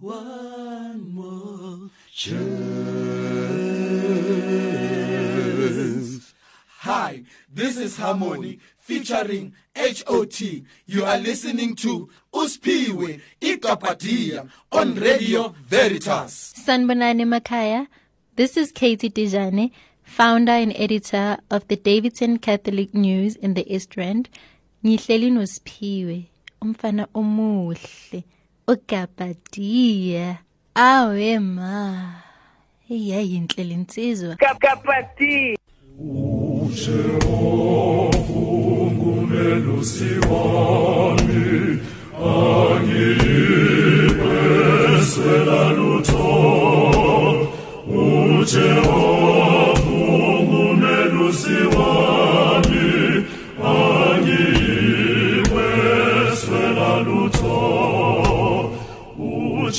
one more chance. Hi, this is Harmony featuring HOT. You are listening to Uspiwe Ikapatia on Radio Veritas. Sanbonani Makaya, this is Katie Dijane, founder and editor of the Davidson Catholic News in the East Rand. Ngihleli Uspiwé umfana omuhle. ukapatiya awe ma. Iyayinhle linsizwa kapapati usheofungumelusiwami angilibesela lutho ujeho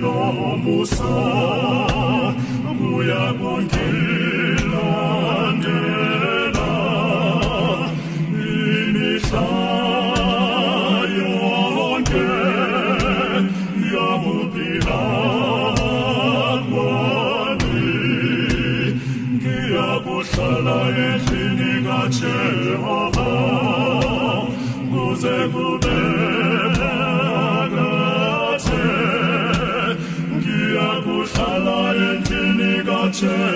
nomusa nguya konke Church.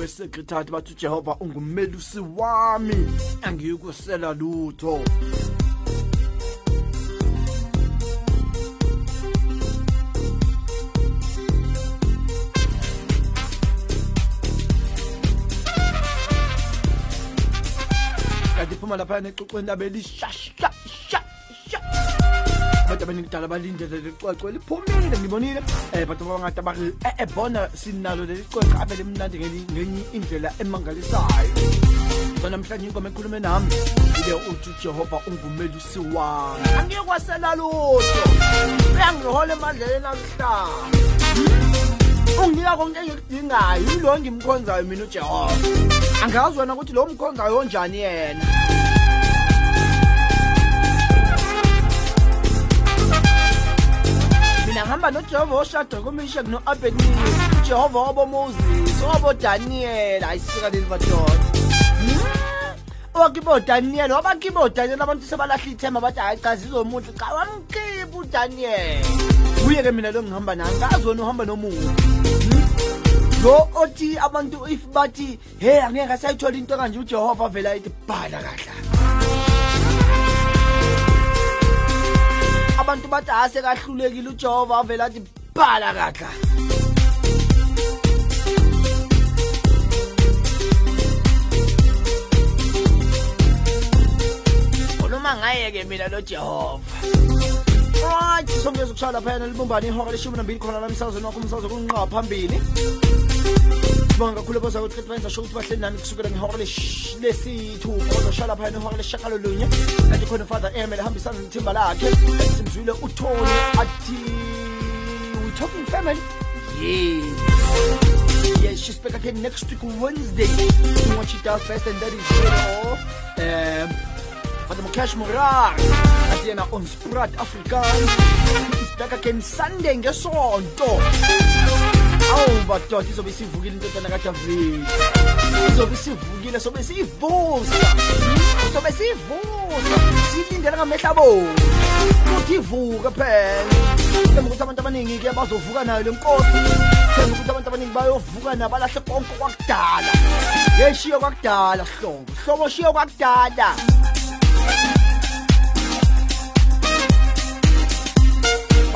wesekretari bathi ujehova ungumelusi wami angiyukusela lutho. Kanti phuma laphayana ecocweni labe lishasha. Abantu abaningidala balindele leli cwecwe liphumile ngibonile. Um bantu abangade bathi ebona sinalo leli cwecwe abe limnandi ngeli- ngenye indlela emangalisayo. So namhlanje inkomo ekhulume nami ile uthi ujehova ungumelusi wami. Angikwasela lutho. Uyangihola emandleleni akuhlala unginika konke engikudingayo yilo engimkhonzayo mina ujehova? Angazi wena ukuthi lo mkhonzayo onjani yena. Ngihamba nojehova oshadra mishak no-abednego ujehova wabomoses wabodaniel. Ayisika leli madoda owakibo daniel wabakibo daniel abantu sebalahla ithemba bathi hayi cha zizomuntu cha wamkhipha udaniel. Kuye-ke mina lo ngihamba naye ngazi wena uhamba nomuntu lo othi abantu if bathi he angeke asayithola into kanje ujehova avela ayithi bhala kahla abantu bathi ase kahlulekile ujehova avela athi bhala kahla khuluma ngaye-ke mina lo jehova right songeza ukushaya laphayana libumbane ihora leshumi nambili khona la emsakazweni wakho umsakazo kunqa phambili. Sibonga kakhulu boza ukuthi benza sho ukuthi bahleli nani kusukela ngehora lesithupha ozoshala phayana ihora leshakalolunye kanti khona ufather emel ehambisana nethimba lakhe. Simzwile utony athi we talking family? Yes yes she's back again next week wednesday. Doing what she does best and that is you know um Father Mukesh Morar athi yena on Sprat Afrikaans. Is back again Sunday ngesonto Au, batiote, sobe se vugue, não tenta negar tua vez. Sobe se é o Sobe se é Sobe se vulsa. Se lindera na meta boa. Kutivuka phela. é ukuthi abantu abaningi ke bazovuka nayo le nkosi. Sengiba ukuthi abantu abaningi com nabalahle konke kwakudala. Yeshiya kwakudala só Hlobo shiya kwakudala.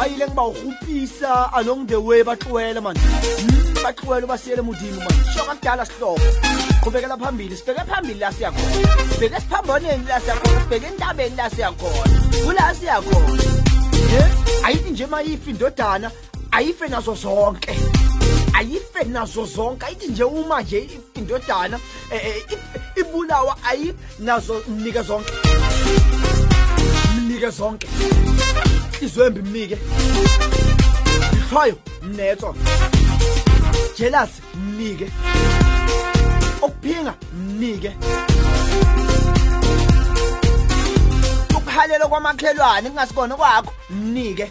Bayile ngibawugupisa along the way baxwela manje. Mm, baxwela basiyele mudini manje? Sho kakudala sihlobo qhubekela phambili sibheke phambili la siyakhona sibheke esiphamboneni la siyakhona sibheke entabeni la siyakhona kula siyakhona ye ayithi nje mayifa indodana ayife nazo zonke. Ayife nazo zonke. Ayithi nje uma nje indodana if- ibulawa ayife nazo mnike zonke. Mnike zonke izwembi mnike. Ihlwayo mnetho. Jealous mnike. Okuphinga mnike. Ukukhalela kwamakhelwane kungasikona kwakho mnike.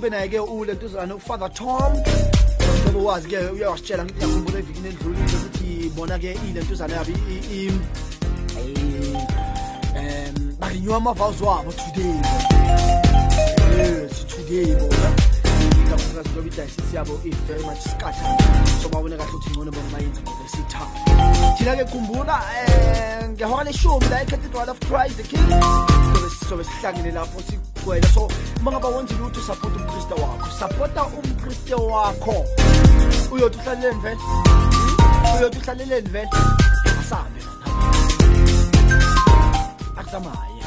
ಸಿಬೆನಾಗೆ ಊಲಂತು ಸಾನು father Tom ಸಬ ವಾಸ್ಗೆ ಯೋಶ್ಚೆಲಂ ಯಾಕುಂಬುದೆ ವಿಗಿನೆನ್ ಜುಲಿ ಜುತಿ bonaga ilanto zany aby marigno amavao zo ava tsy de tsy tsy de izindaba singaziloba idayisisiabo i-very much scatter soba ubone kahle ukuthi ngcono bommayinza ngoba esithaba thina-ke khumbula eh, um ngehora leshumi la ecathedral of christ eh, the king sobe sihlangene lapho sigcwele so uma ngaba wenzile ukuthi usaphothe umkriste wakho. Saphotha umkriste wakho. Uyothi uhlaleleni vele hmm? uyothi uhlaleleni vele asabe akuzamaye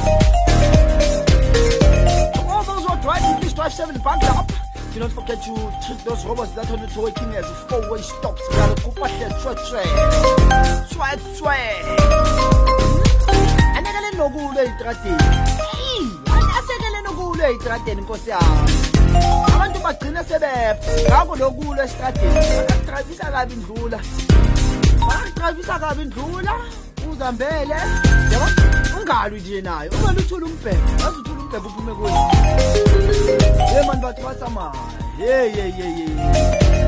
uma uzodrive umkriste drive seven bhanga lapha do not forget to treat those robots that are not working as four-way stops ngalo kupahle tswetswe tswetswe anekele nokulo ey'tradeni Eyi, asekele nokulo ey'tradeni nkosi yami. Abantu bagcina sebefa ngako lokulo esitradeni bakakudrayivisa kabi ndlula. Bakakudrayivisa kabi ndlula uzihambele yabo ungalwi nje naye umele uthule umbhebhe yazi uthule umbhebhe uphume kuyo ye mani bantu basamana yeyeyeye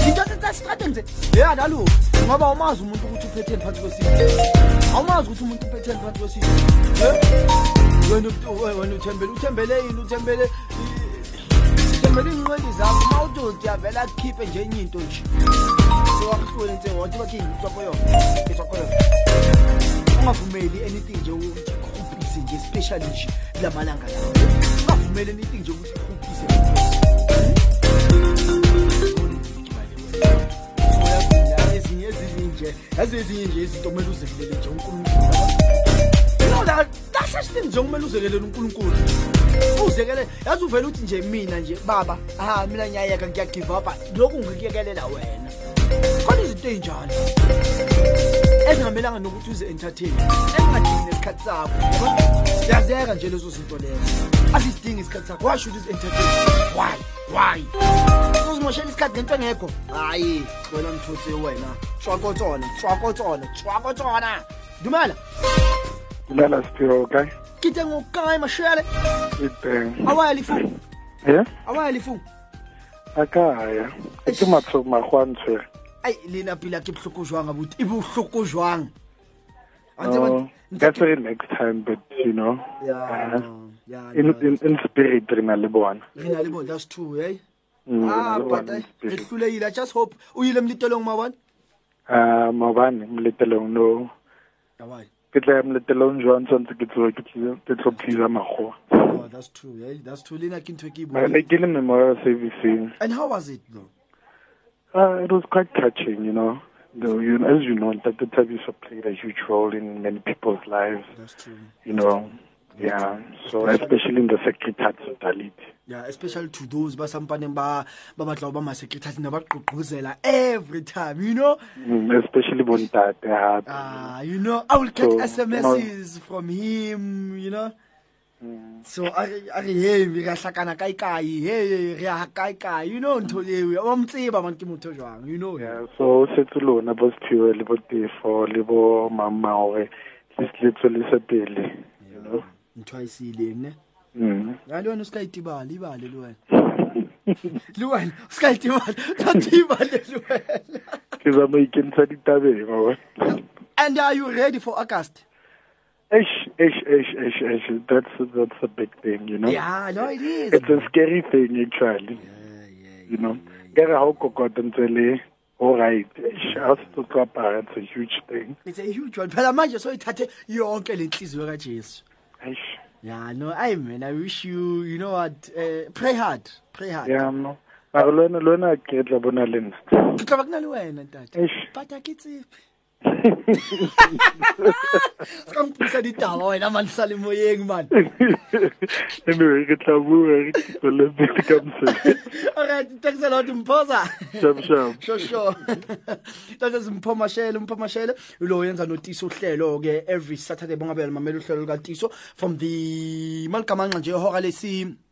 into sesitrateni nje. Yeya nalokhu ngoba awumazi umuntu ukuthi uphetheni phansi kwesifo awumazi ukuthi umuntu uphetheni phansi kwesifo wena uthembele uthembele yini? Uthembele uthembele iy'nqwendi zakho. Uma utoti avele akhiphe nje enye into nje. Sewakuhlule nsengothi bakhe ngitswakoyona ngitswakoyona ungavumeli anything nje ukuthi ikhupise nje especially nje lamalanga lawo ungavumeli anything nje ukuthi ikhupise ezinye ezinje yazi ezinye nje izinto kumele uzekelele nje unkulunkulu. That that's such thing nje kumele uzekelele unkulunkulu. Uzekele yazi uvele uthi nje mina nje baba ha mina ngiyayeka ngiyagive up lokhu ngikuyekelela wena. Khona izinto ey'njalo ezingamelanga nokuthi uze-entertain ezingadingi nesikhathi sakho. Yazeka nje lezo zinto lezo. Azizidingi isikhathi sakho. Washo ukuthi uzi-entertain why? Why? Uzimoshela isikhathi ngento engekho. Hhayi xwela mthotsi wena. Tshwakotsona tshwakotsona tshwakotsona dumela. Dumela siphiwo kae ke teng o kae mashele ke teng awaya lefu e awaya lefu akaya ke matshomagwantshe ai lena pila ke bohloko jwang abuti? E bohloko jwang? No, tseba- that's it next time, but you know, Yeah, uh, no, yeah, in, no, in in spirit re na le bona. re na le bona that's true eh? Mm, ah but re hlulehile just hope. O ile mlitelong mabona Ah, mabane mletelong no. awai Ke tla mletelong jwang tshwantse ke tsoe ke tlo ke tlo please mago. oh that's true eh? That's true. Lena ke ntho e ke Ba le ke le memorial servicing. and how was it though Uh, it was quite touching, you know. Though, you know, as you know, Dr. Tabiso played a huge role in many people's lives. that's true you know, yeah. So especially in the secretariat of Dalit. yeah especially to those ba sampaneng ba ba batla ho ba ba qoqozela every time you know Mm, especially Bontate. Ah you know i will get So, smss from him you know so a re a re hey re a hlakana kae kae hey re a kae kae you know ntho eo wa mtseba man ke motho jwang. You know yeah, so setse lona bo Sphiwe le bo Tefo le bo mama hore le le tsweletse pele you know? Ntho a e seileng ne mm. ya le wena o ska itibala ibale le wena. Le wena o ska itibala tshwantse ibale le wena. Ke zama ikentsha ditabeng wa and are you ready for august? Eish, eish, eish, eish, eish. That's that's a big thing, you know. yeah no it is It's a scary thing actually. Yeah, yeah, you know. Ke re ha o kokota ntse le all right. Se tlo apara, It's a huge thing. it's a huge one phela manje so ithathe yonke le nhliziyo kajesu Eish. yeah no i man i wish you you know what uh, pray hard pray hard Yeah, no. Mara lona lona ke tla bona le nna. ke tla ba ke na le wena ntate Eish. but a ke tsebe ska mpisa ditaba wena man sa le moyeng man anyway, ke tla bua re tswele pele ka mosebetsi. alright thanks a lot mphosa Shap shap. sure sure tata simphomashele umphomashele lo yenza notiso uhlelo ke every saturday bongabela mamela uhlelo lukatiso from the malikamanxa nje ihora lesi le le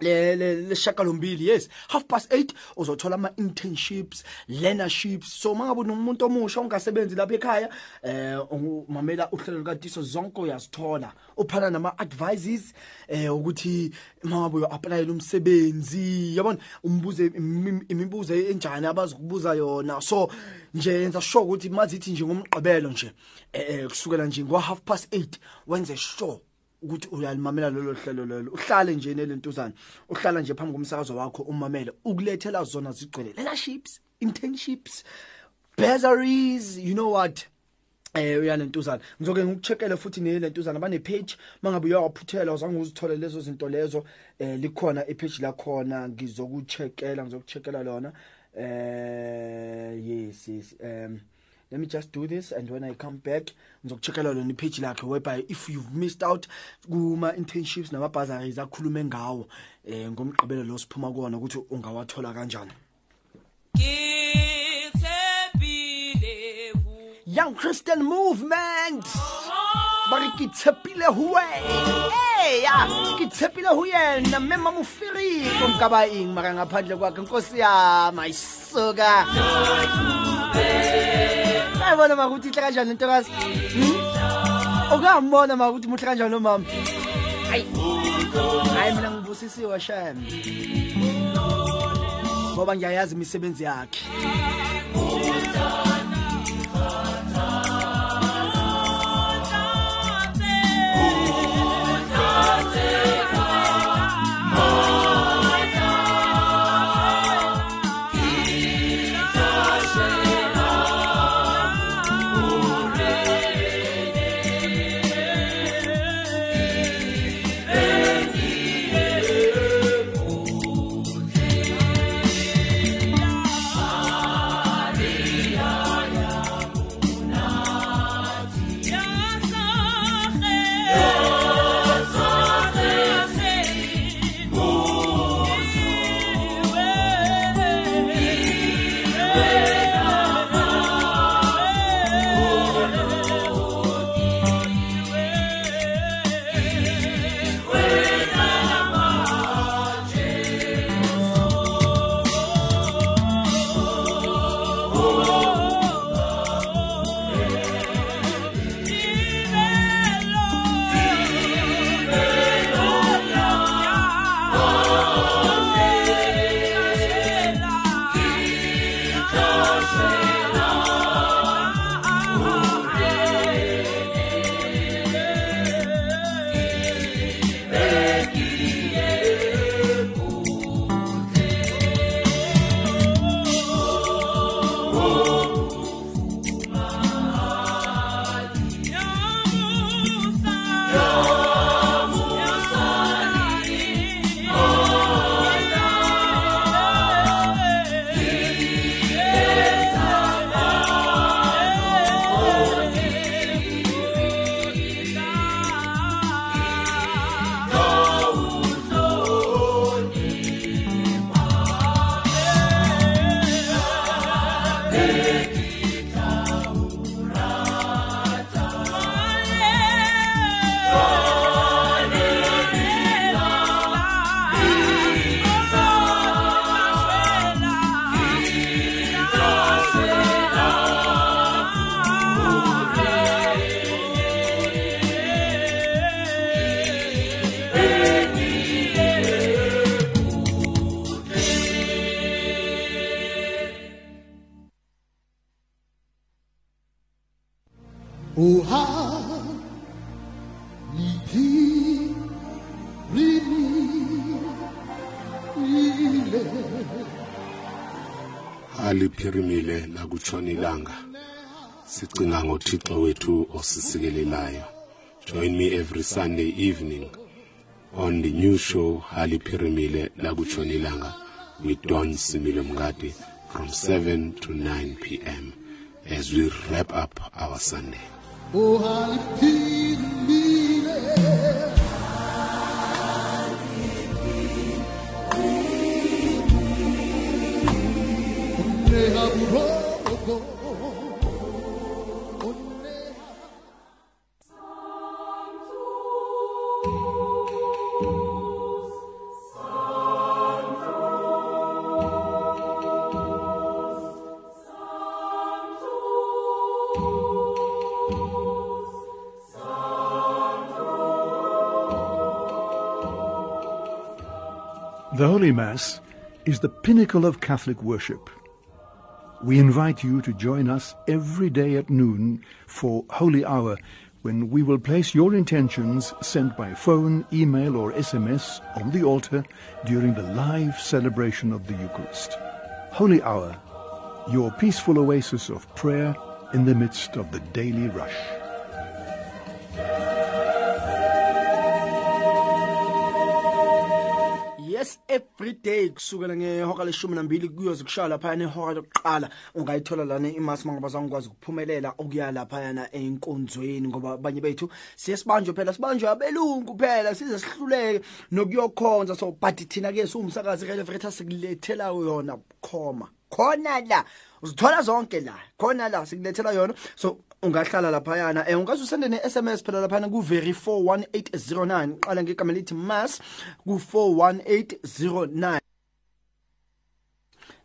leshakalombili yes. Half past 8 uzothola ama internships learnerships. So mangabe unomuntu omusha ongasebenzi lapha ekhaya eh umamela uhlelo lukatiso zonke uyazithola. Uphana nama advices eh ukuthi mangabe uyo applyela umsebenzi yabona? Umbuze imi- imibuzo enjani abazokubuza yona? So nje yenza sure ukuthi mazithi nje ngomgqibelo nje eh eh, kusukela nje ngo half past 8 wenze sure ukuthi uyalimamela lolo hlelo lelo uhlale nje nelentuzana uhlala nje phambi komsakazo wakho umamele. Ukulethela zona zigcwele. Leaderships internships bursaries you know what? Eh uyalentuzana ngizoke ngikucheckele futhi nelentuzana bane page mangabe uyawaphuthela uzange uzithole lezo zinto lezo eh likhona ipage la khona ngizokucheckela ngizokucheckela lona. Eh yes yes um let me just do this and when i come back ngizokucheckela lona ipage lakhe whereby if you've missed out kuma internships nama bursaries akhulume ngawo eh ngomgqibelo lo siphuma kuona ukuthi ungawathola kanjani. Young Christian Movement! Ba re ke tshepile ho wena! Hey ya! Ke tshepile ho yena mema mofiri ko mkaba eng mara ngaphandle kwakhe nkosi yami ayisuka ayibona makuthi ihle kanjani ntokazi? Hmm? Ukambona makuthi muhle kanjani lo mama hayi. Hayi mina ngibusisiwe shem ngoba ngiyayazi imisebenzi yakhe aliphirimile lakutshona ilanga. Sicinga ngothixo wethu osisikelelayo join me every sunday evening on the new show haliphirimile lakutshona ilanga with don similo mngadi from 7 to 9 p.m as we wrap up our sunday oh, Holy Mass is the pinnacle of Catholic worship. We invite you to join us every day at noon for Holy Hour when we will place your intentions sent by phone, email, or SMS on the altar during the live celebration of the Eucharist. Holy Hour, your peaceful oasis of prayer in the midst of the daily rush. Yes every day kusukela ngehora leshumi nambili kuyoze kushaya laphayana ihora lokuqala ungayithola lana imasi mangabazange ukwazi ukuphumelela okuya laphayana enkonzweni ngoba abanye bethu siye sibanjwe phela sibanjwe abelungu phela size sihluleke nokuyokhonza. So but thina-ke siwumsakazi releveta sikulethela yona bukhoma. Khona la. Uzithola zonke la khona la sikulethela yona. So ungahlala laphayana um ungaze usende ne-sms phela laphayana ku-very 41809 qala ngegama lithi mas ku-41809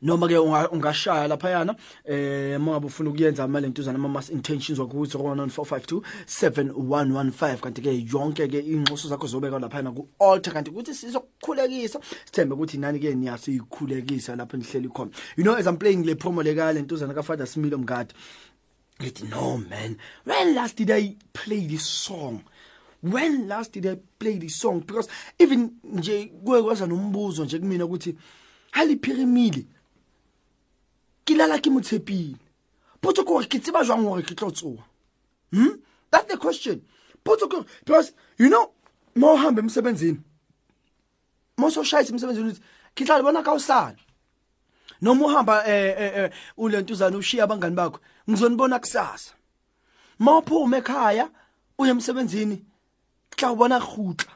noma ke unga- ungashaya laphayana eh mangabe ufuna ukuyenza ama lentuzana ama mass intentions waku 0194527115 kanti ke yonke ke inxuso zakho zobeka laphayana ku altar kanti ukuthi sizokukhulekisa. Sithembe ukuthi nani ke niyasikhulekisa lapha nihleli khona. You know as i'm playing le promo le ka lentuzana ka Father Smilo Mgadi ngithi no man. When last did i play this song? When last did i play this song? Because even nje kuye kwaza nombuzo nje kumina ukuthi hali pyramid ke lala ke motshepile potso ke gore ke tseba jwang gore ke tlo tsoa hmm? that's the question. Potso kore because you know mo hambe emsebenzini ma usoshayise emsebenzini uthi ke tla le bona ka usana noma uhamba eh, eh, eh, eh ulentuzana ushiya abangani bakho ngizonibona kusasa ma uphume ekhaya uye emsebenzini kutla ubona rhutla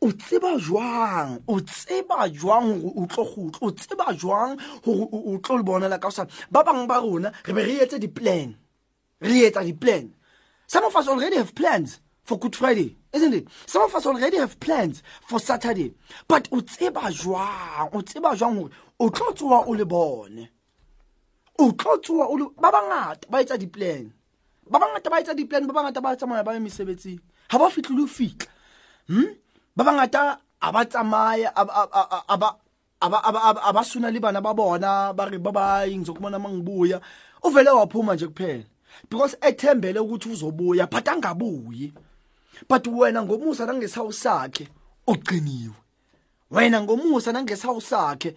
o tseba jwang? O tseba jwang hore o tlo gutla o tseba jwang hore o o tlo le bonela ka osana ba bang ba rona re be re etse di-plan. Re etsa di-plan. Some of us already have plans for good friday isn't it? Some of us already have plans for saturday. But o tseba jwang? O tseba jwang hore o tlo tsoa o le bone? O tlo tsoa o le ba bangata ba etsa di-plan. Ba bangata ba etsa di-plan ba bangata ba tsamaya ba ye mesebetsing. Ha ba fitlhe le ho fitlha hmm? Ba bangata a ba tsamaya a ba- a- a- a ba- a ba- a ba- a ba- a ba suna le bana ba bona ba re babayi ngizokubona uma ngibuya uvele waphuma nje kuphela because ethembele ukuthi uzobuya but angabuyi. But wena ngomusa nangesawu sakhe uqiniwe. Wena ngomusa nangesawu sakhe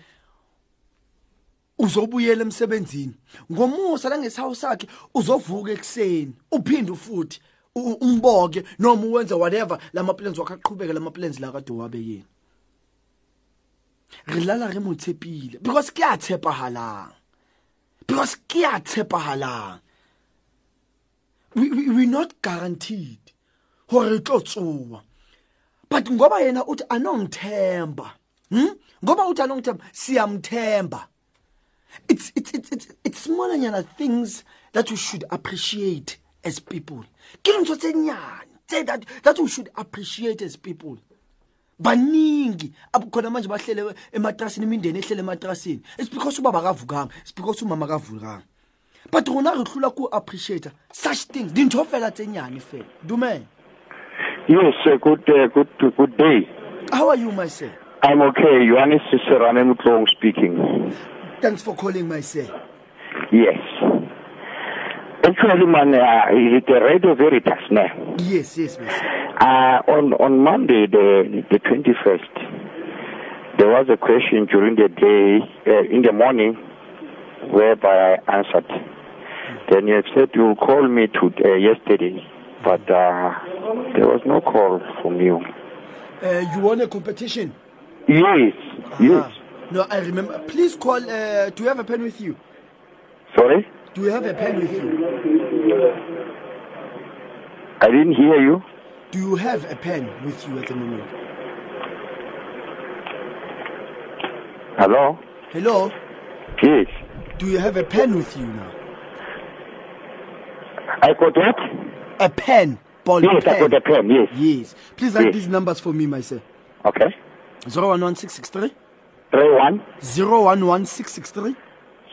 uzobuyela emsebenzini. Ngomusa langesawu sakhe uzovuka ekuseni uphinde futhi. u- u- umboke noma uwenze whatever lama plans wakhe aqhubeke lama plans la kade wabeyeni re lala re mo tshepile because ke a tshepahalang because ke a tshepahalang we, we, we not guaranteed. Hore re tlo tsoa but ngoba yena uthi anongithemba hm ngoba uthi anongithemba siyamthemba. It's it's it's it's, it's smalanyana things that we should appreciate as people. Ke ntho tse nyane tse that that we should appreciate as people baningi abukhona manje bahlele ematrasini imindeni ehlele ematrasini it's because ubaba akavukanga it's because umama akavukanga but rona re hlula ku appreciate such things dintho fela tse nyane fela dumela Yes, uh, good, uh, good, good day. how are you my sir I'm okay. Johannes Serane Mutlong speaking. thanks for calling my sir Yes. Actually, man, uh, a radio veritas now. yes yes sir Uh, on on Monday, the the twenty first, there was a question during the day uh, in the morning, whereby I answered. Then you said you will call me to uh, yesterday, but uh, there was no call from you. uh, you won a competition Yes, yes. Ah. no i remember please call uh, do you have a pen with you Sorry, do you have a pen with you I didn't hear you. do you have a pen with you at the moment Hello. hello Yes. do you have a pen with you now I got what? a pen ball Yes, pen I got a pen. Yes. yes please write Yes. these numbers for me my sir Okay. 011663 Three one 011663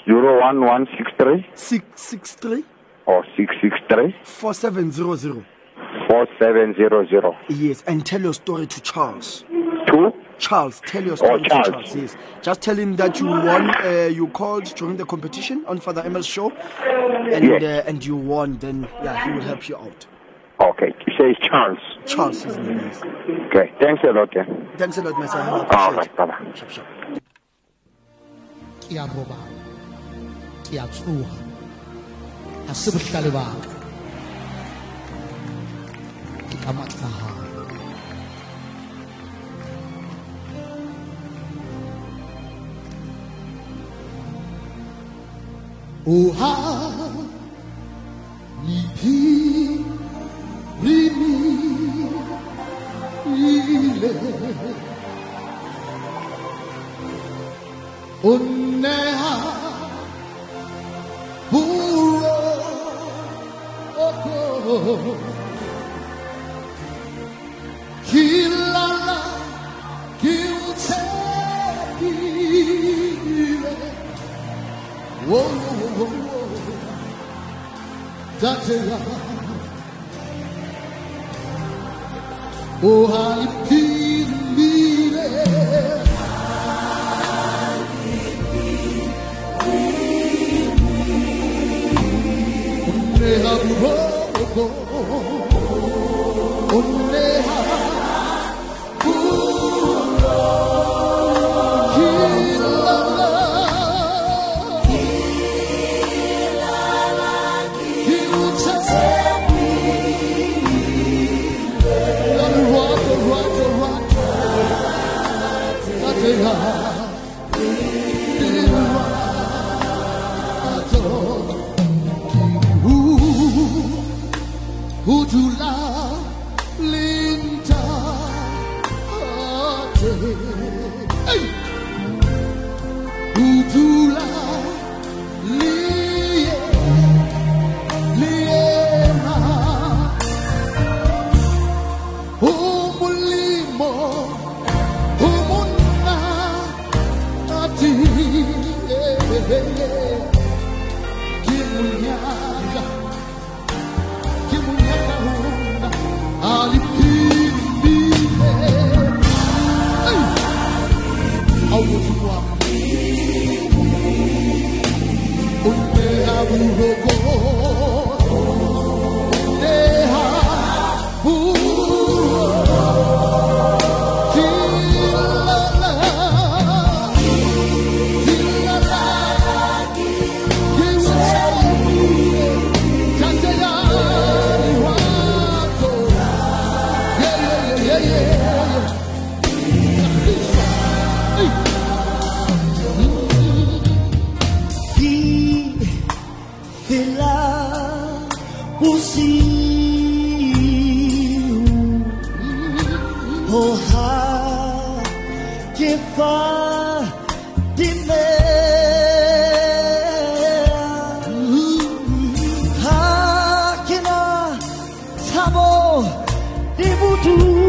zero one one six three 663 or six six three 4700 four seven zero zero yes and tell your story to charles two. Charles, tell your story to Charles. Charles. Yes, just tell him that you won. Uh, you called during the competition on Father Emma's show, and Yes. uh, and you won. Then yeah, he will help you out. Okay, you say it's Charles. charles his name is Okay, thanks a lot. Eh? thanks a lot my son I All appreciate right, bye bye. it. Sharp, sharp. ke a robala yatsuha asub kalba kita mataha uha nihi rimi ile Oko Kilala Kiltekile Whoa, whoa, whoa, whoa. Datela Oh, Halipimile Oh, oh, oh, des vautours.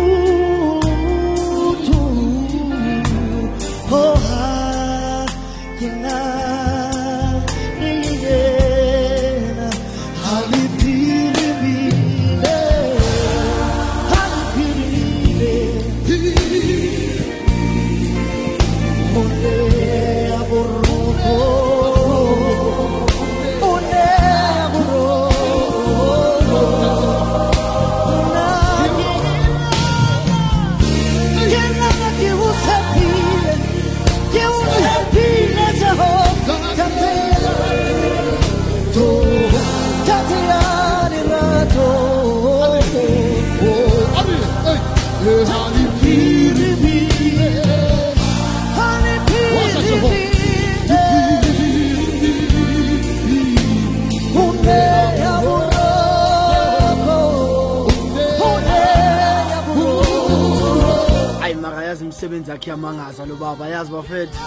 Makayazi imisebenzi yakhe yamangaza lo baba yazi bafethu?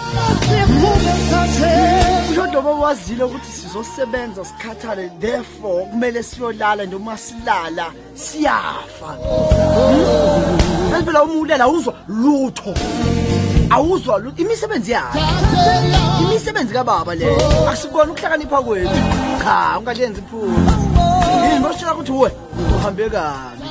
Ushodo bawazile ukuthi sizosebenza sikhathale therefore kumele siyolala nje uma silala siyafa. Yazi phela uma ulala awuzwa lutho. Awuzwa lutho imisebenzi yakhe. Imisebenzi kababa leyo asikubona ukuhlakanipha kwethu cha ungalenzi iphuma yini bashela ukuthi we uhambe kabi.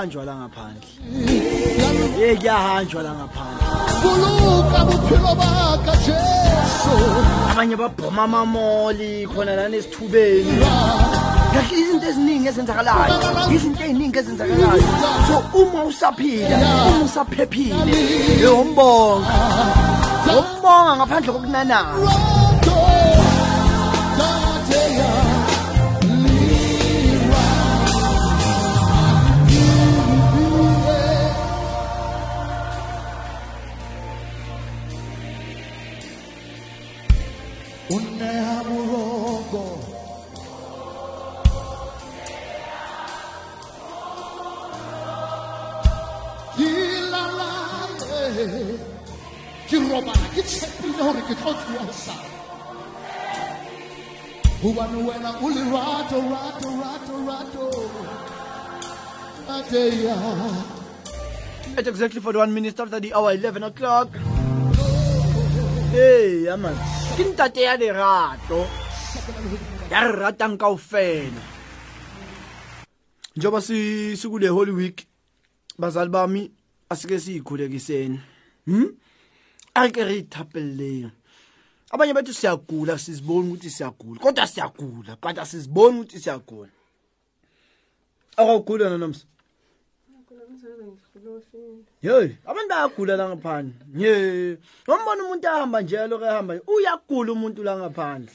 Kuyahanjwa la ngaphandle. Ye kuyahanjwa la ngaphandle. Abanye babhoma amamoli khona lana esithubeni. Kahle izinto eziningi ezenzakalayo izinto ey'ningi ezenzakalayo. So uma usaphila uma usaphephile yombonga wombonga ngaphandle kokunanana at exactly 41 minutes after the hour 11 o'clock. Hey yaman ke ntate ya lerato. Ya re ratang kao fela njengoba si- sikule holy week bazali bami asike siyikhulekiseni hm ake re ithapelleng. Abanye bethu siyagula siziboni ukuthi siyagula. Kodwa siyagula but asiziboni ukuthi siyagula. Akawugula wena nomsa Hey, abantu bayagula la ngaphandle. Ye. Ngombona umuntu ahamba nje lokho ehamba nje, uyagula umuntu la ngaphandle.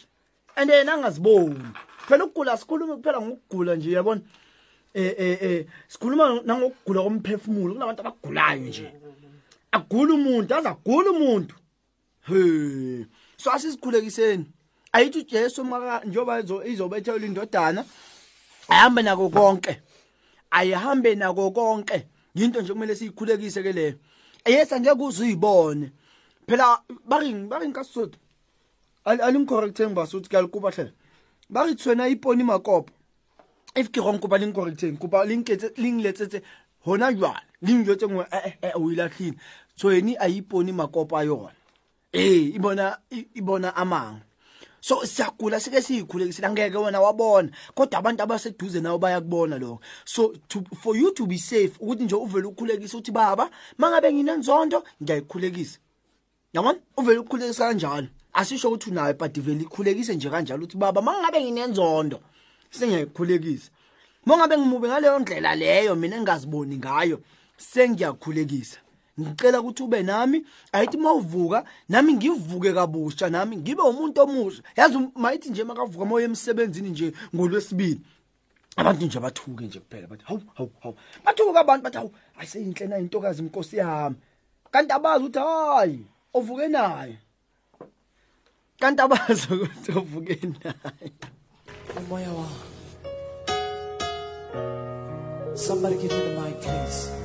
And yena angaziboni. Phela ukugula sikhuluma kuphela ngokugula nje yabona. Eh eh eh sikhuluma nangokugula komphefumulo kunabantu abagulayo nje. Agula umuntu, azagula umuntu. He. So asisikhulekiseni. Ayithi uJesu maka njoba izobethelwa indodana ahambe nako konke. Ayihambe nako konke. Into nje kumele siyikhulekise ke leyo yes angeke uzuyibone. Phela bari bari nkasotho alincorrecte ngibasuthi kalikuba hle. Bari tswena iponi makopo. If ke rong kopa lincorrecteng kopa linketse lingletsetse hona jwale lingjwetse ngwe eh eh o ilahlile tsweni ayiponi makopo a yona eh ibona i- ibona amang so siyagula sike siyikhulekisile angeke wena wabona. Kodwa abantu abaseduze nawo bayakubona lokho. So to, for you to be safe ukuthi nje uvele ukhulekise uthi baba mangabe nginenzondo ngiyayikhulekisa. Yabona? Uvele ukhulekisa kanjalo. Asisho ukuthi unayo but vele ikhulekise nje kanjalo uthi baba mangabe nginenzondo sengiyayikhulekisa. Mangabe ngimubi ngaleyo ndlela leyo mina engaziboni ngayo sengiyakhulekisa. Ngicela ukuthi ube nami. Ayithi mawuvuka nami ngivuke kabusha nami ngibe umuntu omusha. Yazi mayithi nje makavuka moya emsebenzini nje ngolwesibili abantu nje bathuke nje kuphela. Bathi hawu hawu hawu. Bathuka abantu bathi hawu ayiseyinhle na intokazi inkosi yami? Kanti abazi ukuthi hayi ovuke naye. Kanti abazi ukuthi ovuke naye. Umoya wami somebody give me the mic please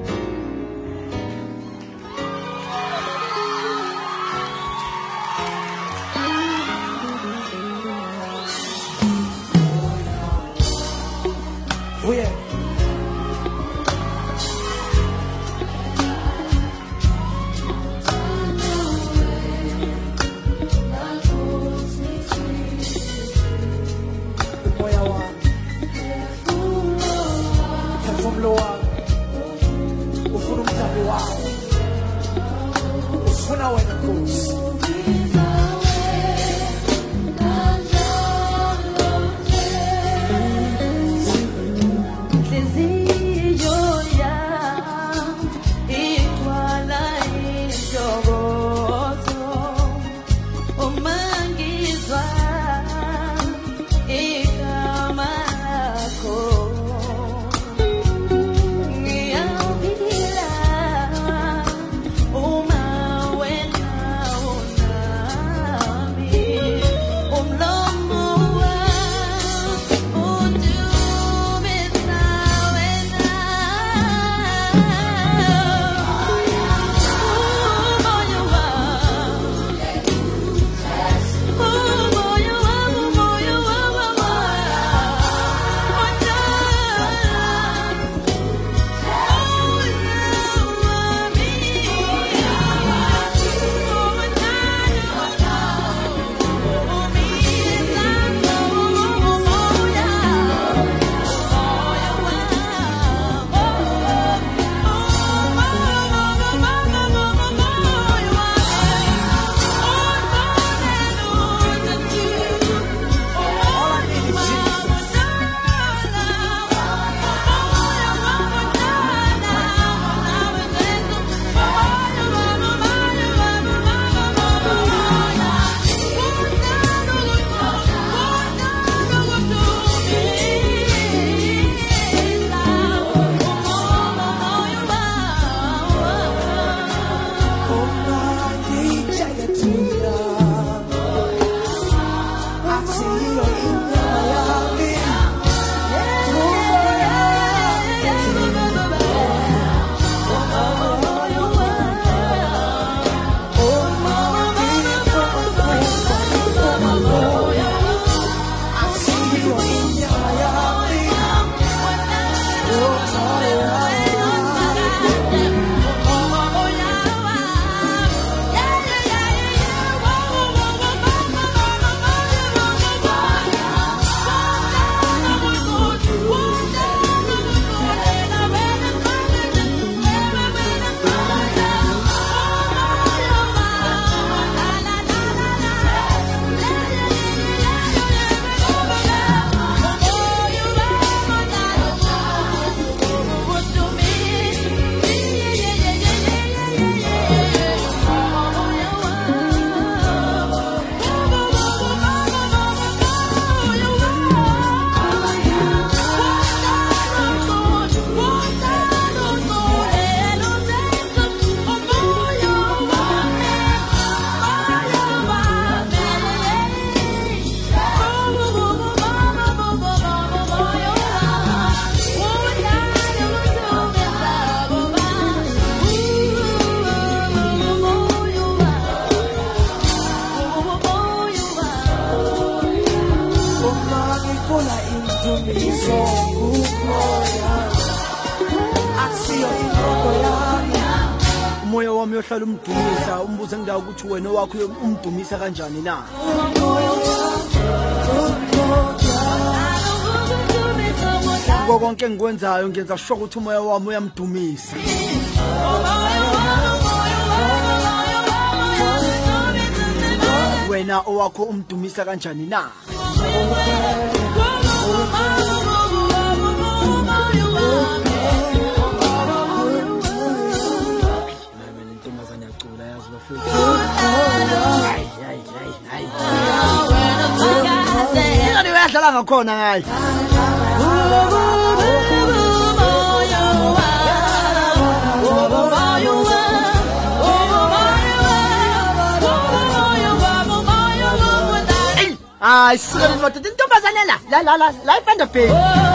Now and of course. umoya wami yohlala umdumisa umbuze ngidawo ukuthi wena wakho umdumisa kanjani na? Kuko konke engikwenzayo ngenza sho ukuthi umoya wami uyamdumisa. Wena owakho umdumisa kanjani na? Uyadlala ngakhona ngaye hayi sikele madoda intombazane la la la la ifanda pheli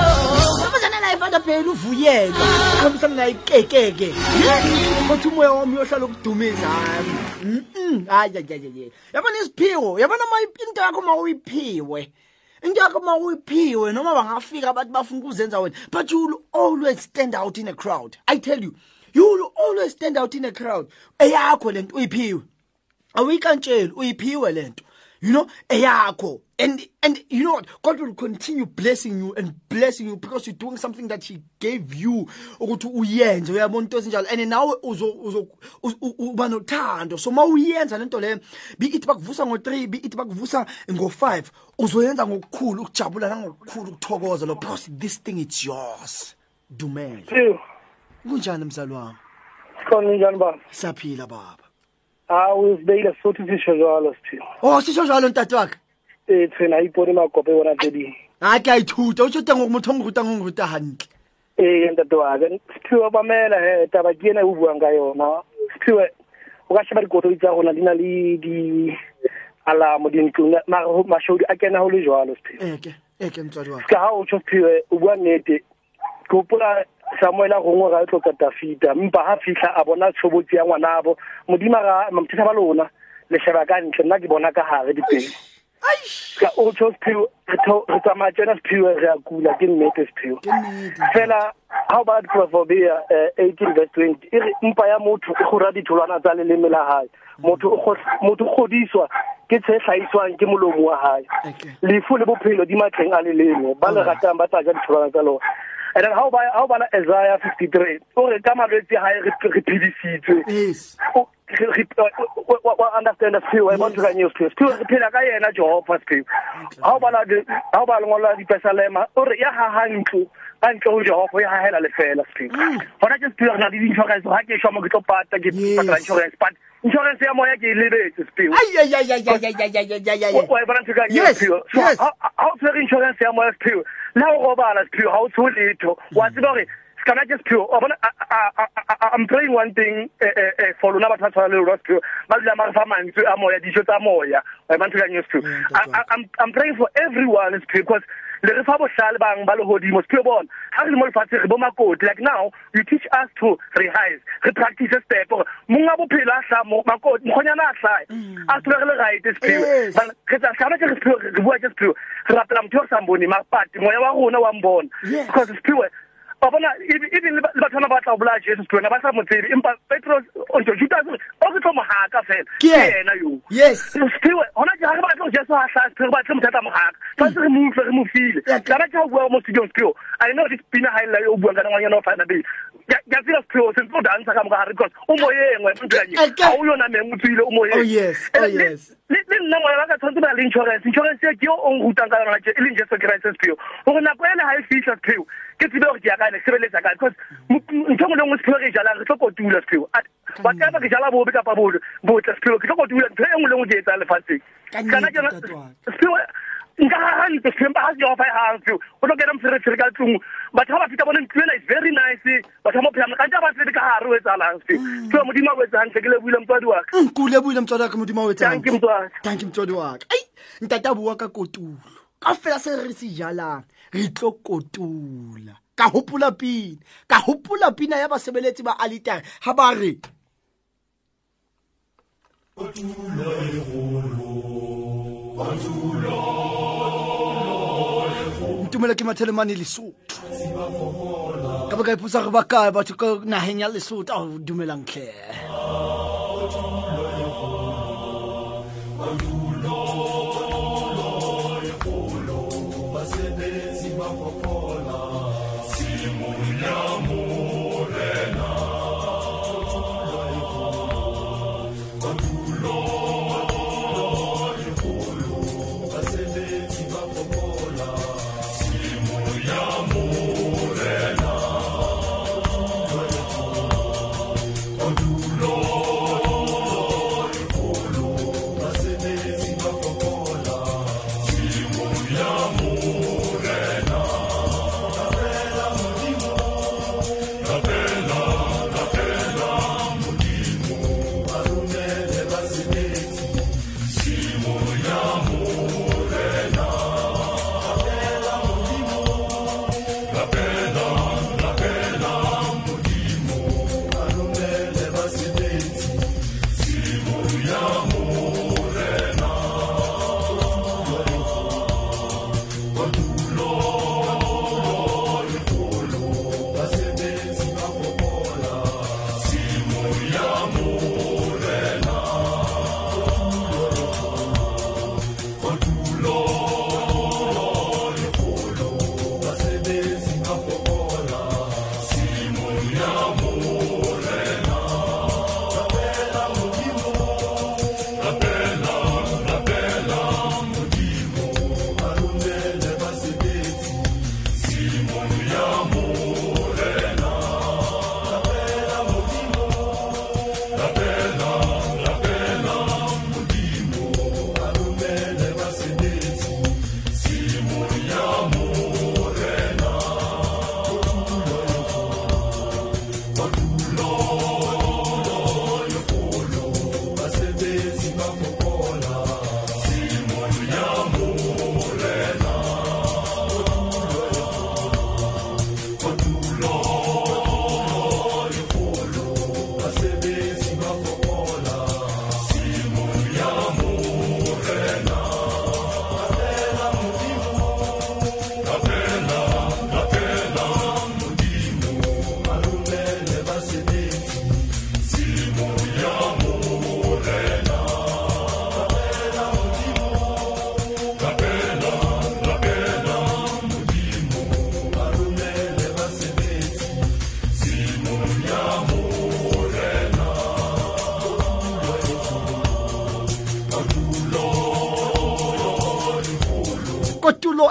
intombazane la ifanda pheli uvuyelwa khambisana naye ikekeke kothi umoya wami uyohlala ukudumisa hayi hayi yabona isiphiwo? Yabona into yakho ma uyiphiwe? Into yakho ma uyiphiwe noma bangafika abantu bafuna ukuzenza wena? But you will always stand out in a crowd. I tell you you will always stand out in a crowd. Eyakho lento uyiphiwe. Awuyikantsheli uyiphiwe lento you know? Eyakho and and you know what? God will continue blessing you and blessing you because you're doing something that he gave you. Ukuthi uyenze uyabona into ezinjalo. And nawe uzo uzo u- u- uba nothando. So mawuyenza lento leyo be it bakuvusa ngo3 be it bakuvusa ngo5 uzoyenza ngokukhulu ukujabula nangokukhulu ukuthokoza lo because this thing it's yours. Dumele kunjani mzali wami? Sikhona njani baba? Siyaphila baba. Ah, Hawu usibekile futhi sisho jalo siphiwe oh sisho njalo ntate wakhe eh thina iponi magope bona tedi hayi kuyayithutha utsho uta ngokumuntu ongiruta ngongiruta hantle? Eh ntate wake siphiwe bamela he taba ke ena e o buang ka yona. Siphiwe o ka sheba dikoloi tsa rona di na le di alamo dintlong mara ho- mashodu a kena ho le jwalo siphiwe eke eke motswadi wa ka. Ha o tsho siphiwe o bua nnete ke hopola samuel a gongwe ga e tlo kata fita mpa ha fitlha a bona tshobotsi ya ngwanabo modimo ga mamthisa ba lona le sheba ka ntle nna ke bona ka gare dipedi ka o tsho sephiwe re tsamaya tsena sephiwe re a kula ke nnete sephiwe fela ha o bala diprofobia eighteen verse twenty? E re mpa ya motho e gora ditholwana tsa leleme la gae motho godiswa ke tshe tlhaiswang ke molomo wa gae lefu le bophelo di matleng a leleme. Ba le ratang ba tla ja ditholwana tsa lona. And then ha o ba- ha o bala isaiah fifty three o re ka malwetse a gae re re phedisitswe. O- re- re- wa- wa- wa understand sephiwe e bontsho kanye sephiwe sephiwe re phela ka yena jehova sephiwe ha o bala di- ha o bala lengolo la dipesalema o re ya haha ntlo. Ka ntle ho jehova ya hahela lefela sephiwe gona ke sephiwe re na le di-insurance. Ga ke shwa mo ke tlo pata ke patala insurance but insurance ya moya ke e lebetse sephiwe wa e bona ntho ka eng Yes, yes. ha ha o tshwere insurance ya moya sephiwe le o robala sephiwe ha o tshewe letho. Wa tseba gore kana ke wa bona I- i'm praying one thing eh, eh, eh, for lona batho ba tshwana le lona ba dula ma re fa mantswe a moya dijo tsa moya. Wa e bona ntho ka eng I- I- I'm- praying for everyone because le re fa bohlale bang ba lehodimo sephiwe bona. Ha re le mo lefatshe re bo makoti. Like now you teach us to rehearse re practice step gore monga bophelo a hla mo makoti mokgonyana a hlae mm. a se re le right sephiwe re tsa hlana ke re bua ke sephiwe re rapela motho o sa mbone mapati moya wa rona wa mbona. Because sephiwe wa bona even le batho ba tla bolaya jesus ba sa mo tsebe empa petros onto judas o ke tlo mogaka fela. Ke ena yes. Ke ha re batla jesu ha hla se re mothata mogaka tshwanetse re mo re mo file. Kana ke ha bua mo i know this pina o o fana be ya ka o o yona meng o tsile oh, eh, oh, o nna ngwana tshwanetse le insurance. Insurance ke o o rutang ka yona e leng jesu christ nako e ke tsebe gore ke ya kae ne ke sebeletsa kae? Because ntho engwe le engwe sephiwe re e jalang re tlo kotula sephiwe At- whatever ke jala bobe kapa botle sephiwe ke tlo kotula ntho e nngwe le engwe ke etsang lefatsheng. Kana ke sephiwe nka gagantle sephiwe mpa ga se jehova e gang sephiwe o tlo kena moferefere ka tlong batho ga ba fita bone ntlo ena is very nice batho ba mo phela kante ba tsebe ka gare o etsagalang sephiwe sephiwe modimo a o etse gantle ke lebuile motswadi wa ka. Nkule buile motswadi wa ka modimo o etsang Thank you, motswadi. thank you motswadi wa ka. Ai ntate a bua ka kotulo ka fela se re se jalang re tlo kotula. Ka hopola pina ka hopola pina ya basebeletsi ba alitare ha ba re ntumela ke mathelemane lesotho. Ka ba ka ipusa gore ba kae batho ka nageng ya lesotho ao dumelang tlhe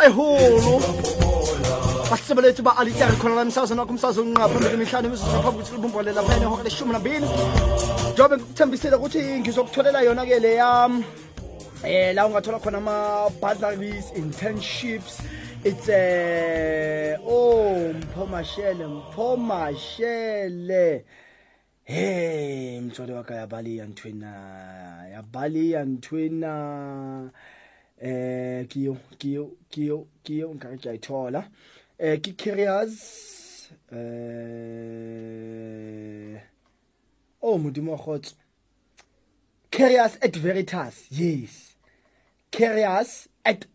eholo bahlobo lethu ba-alitari khona la msazweni wakho umsazwe unqa phambili kwemihlanu imizuzu phambi ukuthi libumbolele laphayana ihora leshumi nambili. Njengoba ngikuthembisile ukuthi ngizokutholela yona-ke leya um la ungathola khona ama-bursaries internships. It's uh, oh mphomashele mphomashele hey mtswale waka yabalia ntwena yabalia eh kiyo kiyo kiyo kiyo nkare ke a ithola eh ke carriers eh oh modimo wa kgotso carriers at veritas yes. Carriers at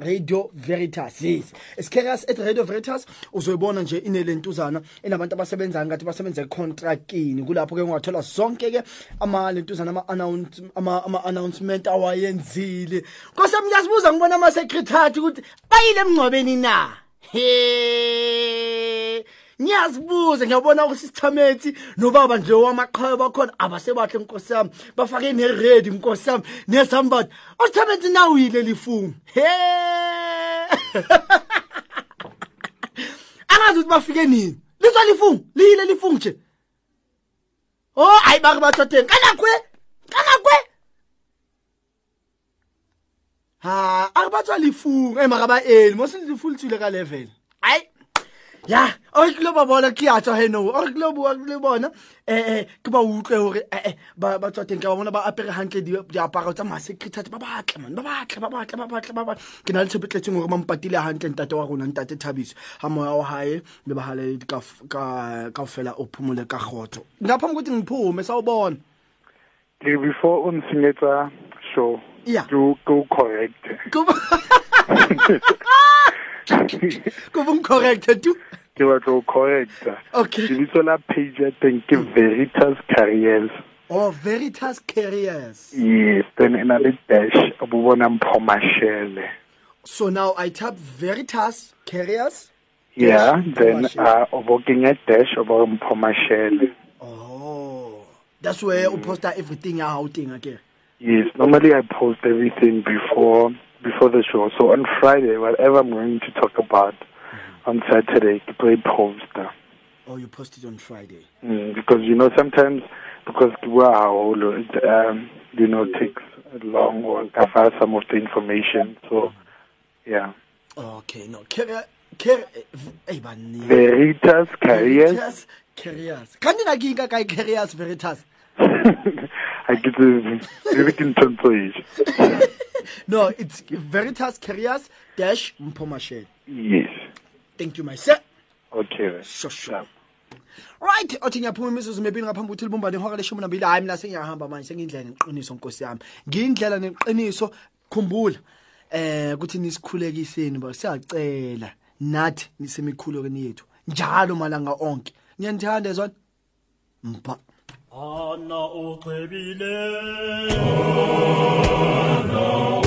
radio veritas. Yes. Isicarriers at radio veritas uzoyibona nje inelentuzana enabantu abasebenzayo ngathi basebenza econtractini kulapho ke ungathola zonke ke amalentuzana ama-announce- ama- ama-announcement awayenzile. Nkosami ngiyasibuza ngibona ama-secretary ukuthi bayile emngcwabeni na? He ngiyazibuza ngiyabona usisithamethi nobaba nje wamaqhawe bakhona abasebahle nkosi yami. Bafake neredi nkosi yami nesambathi usithamethi nawuyile lifumu. He! Angazi ukuthi bafike nini. Lizwa lifungu liyile lifungu nje. Oh hayi bake bathatheni kanakwe kanakwe ha akubathwa lifungu emakabaeli mosilifulithile ka level hayi. Ya ore ke lo ba bona ke a tswa heno. Ore ke lo bua le bona. Eh eh ke ba utlwe hore eh eh ba ba tswa teng ke ba bona ba apere hantle di diaparo tsa masecretary ba batle man ba batle ba batle ba batle ba batle. Ke na le tshepetletseng hore ba mpatile hantle ntate wa rona ntate thabiso. Ha moya wa hae le ba hale ka ka fela o phumule ka khotho ngaphambi ukuthi ngiphume sawubona before o nsenyetsa show Yeah. go go correct kuba ngicorrecte tu ke batla go correcta. Okay. lebitso la page ya teng ke veritas carriers or veritas carriers yes then le dash obubona mpomashele so now i type veritas carriers yeah then uh obokenye dash obo mpomashele oh that's where Mm. u posta everything how thing again yes normally i post everything before before the show. So on friday whatever i'm going to talk about on saturday tlo e poster or you post it on friday. Mm, because you know sometimes because haholo it um you know takes long or file some of the information so yeah. Okay no carrier carrier hey bani veritas carriers. Veritas carriers. Kanti nakinga kai carriers veritas? I get the can to it. no it's veritas carriers dash mpomashele Yes. Thank you my sir. Okay. then. sure sure. Right othi ngiyaphuma imizuzu mebili ngaphambi ukuthi libumbane ihora leshumi nambili. Hayi mina sengiyahamba manje sengindlela neqiniso nkosi yami. Ngiyindlela neqiniso. Khumbula eh ukuthi nisikhulekiseni ba siyacela nathi nisemikhulekweni yethu njalo malanga onke. Niyanithanda ezona mpa. Ana uchebile Nina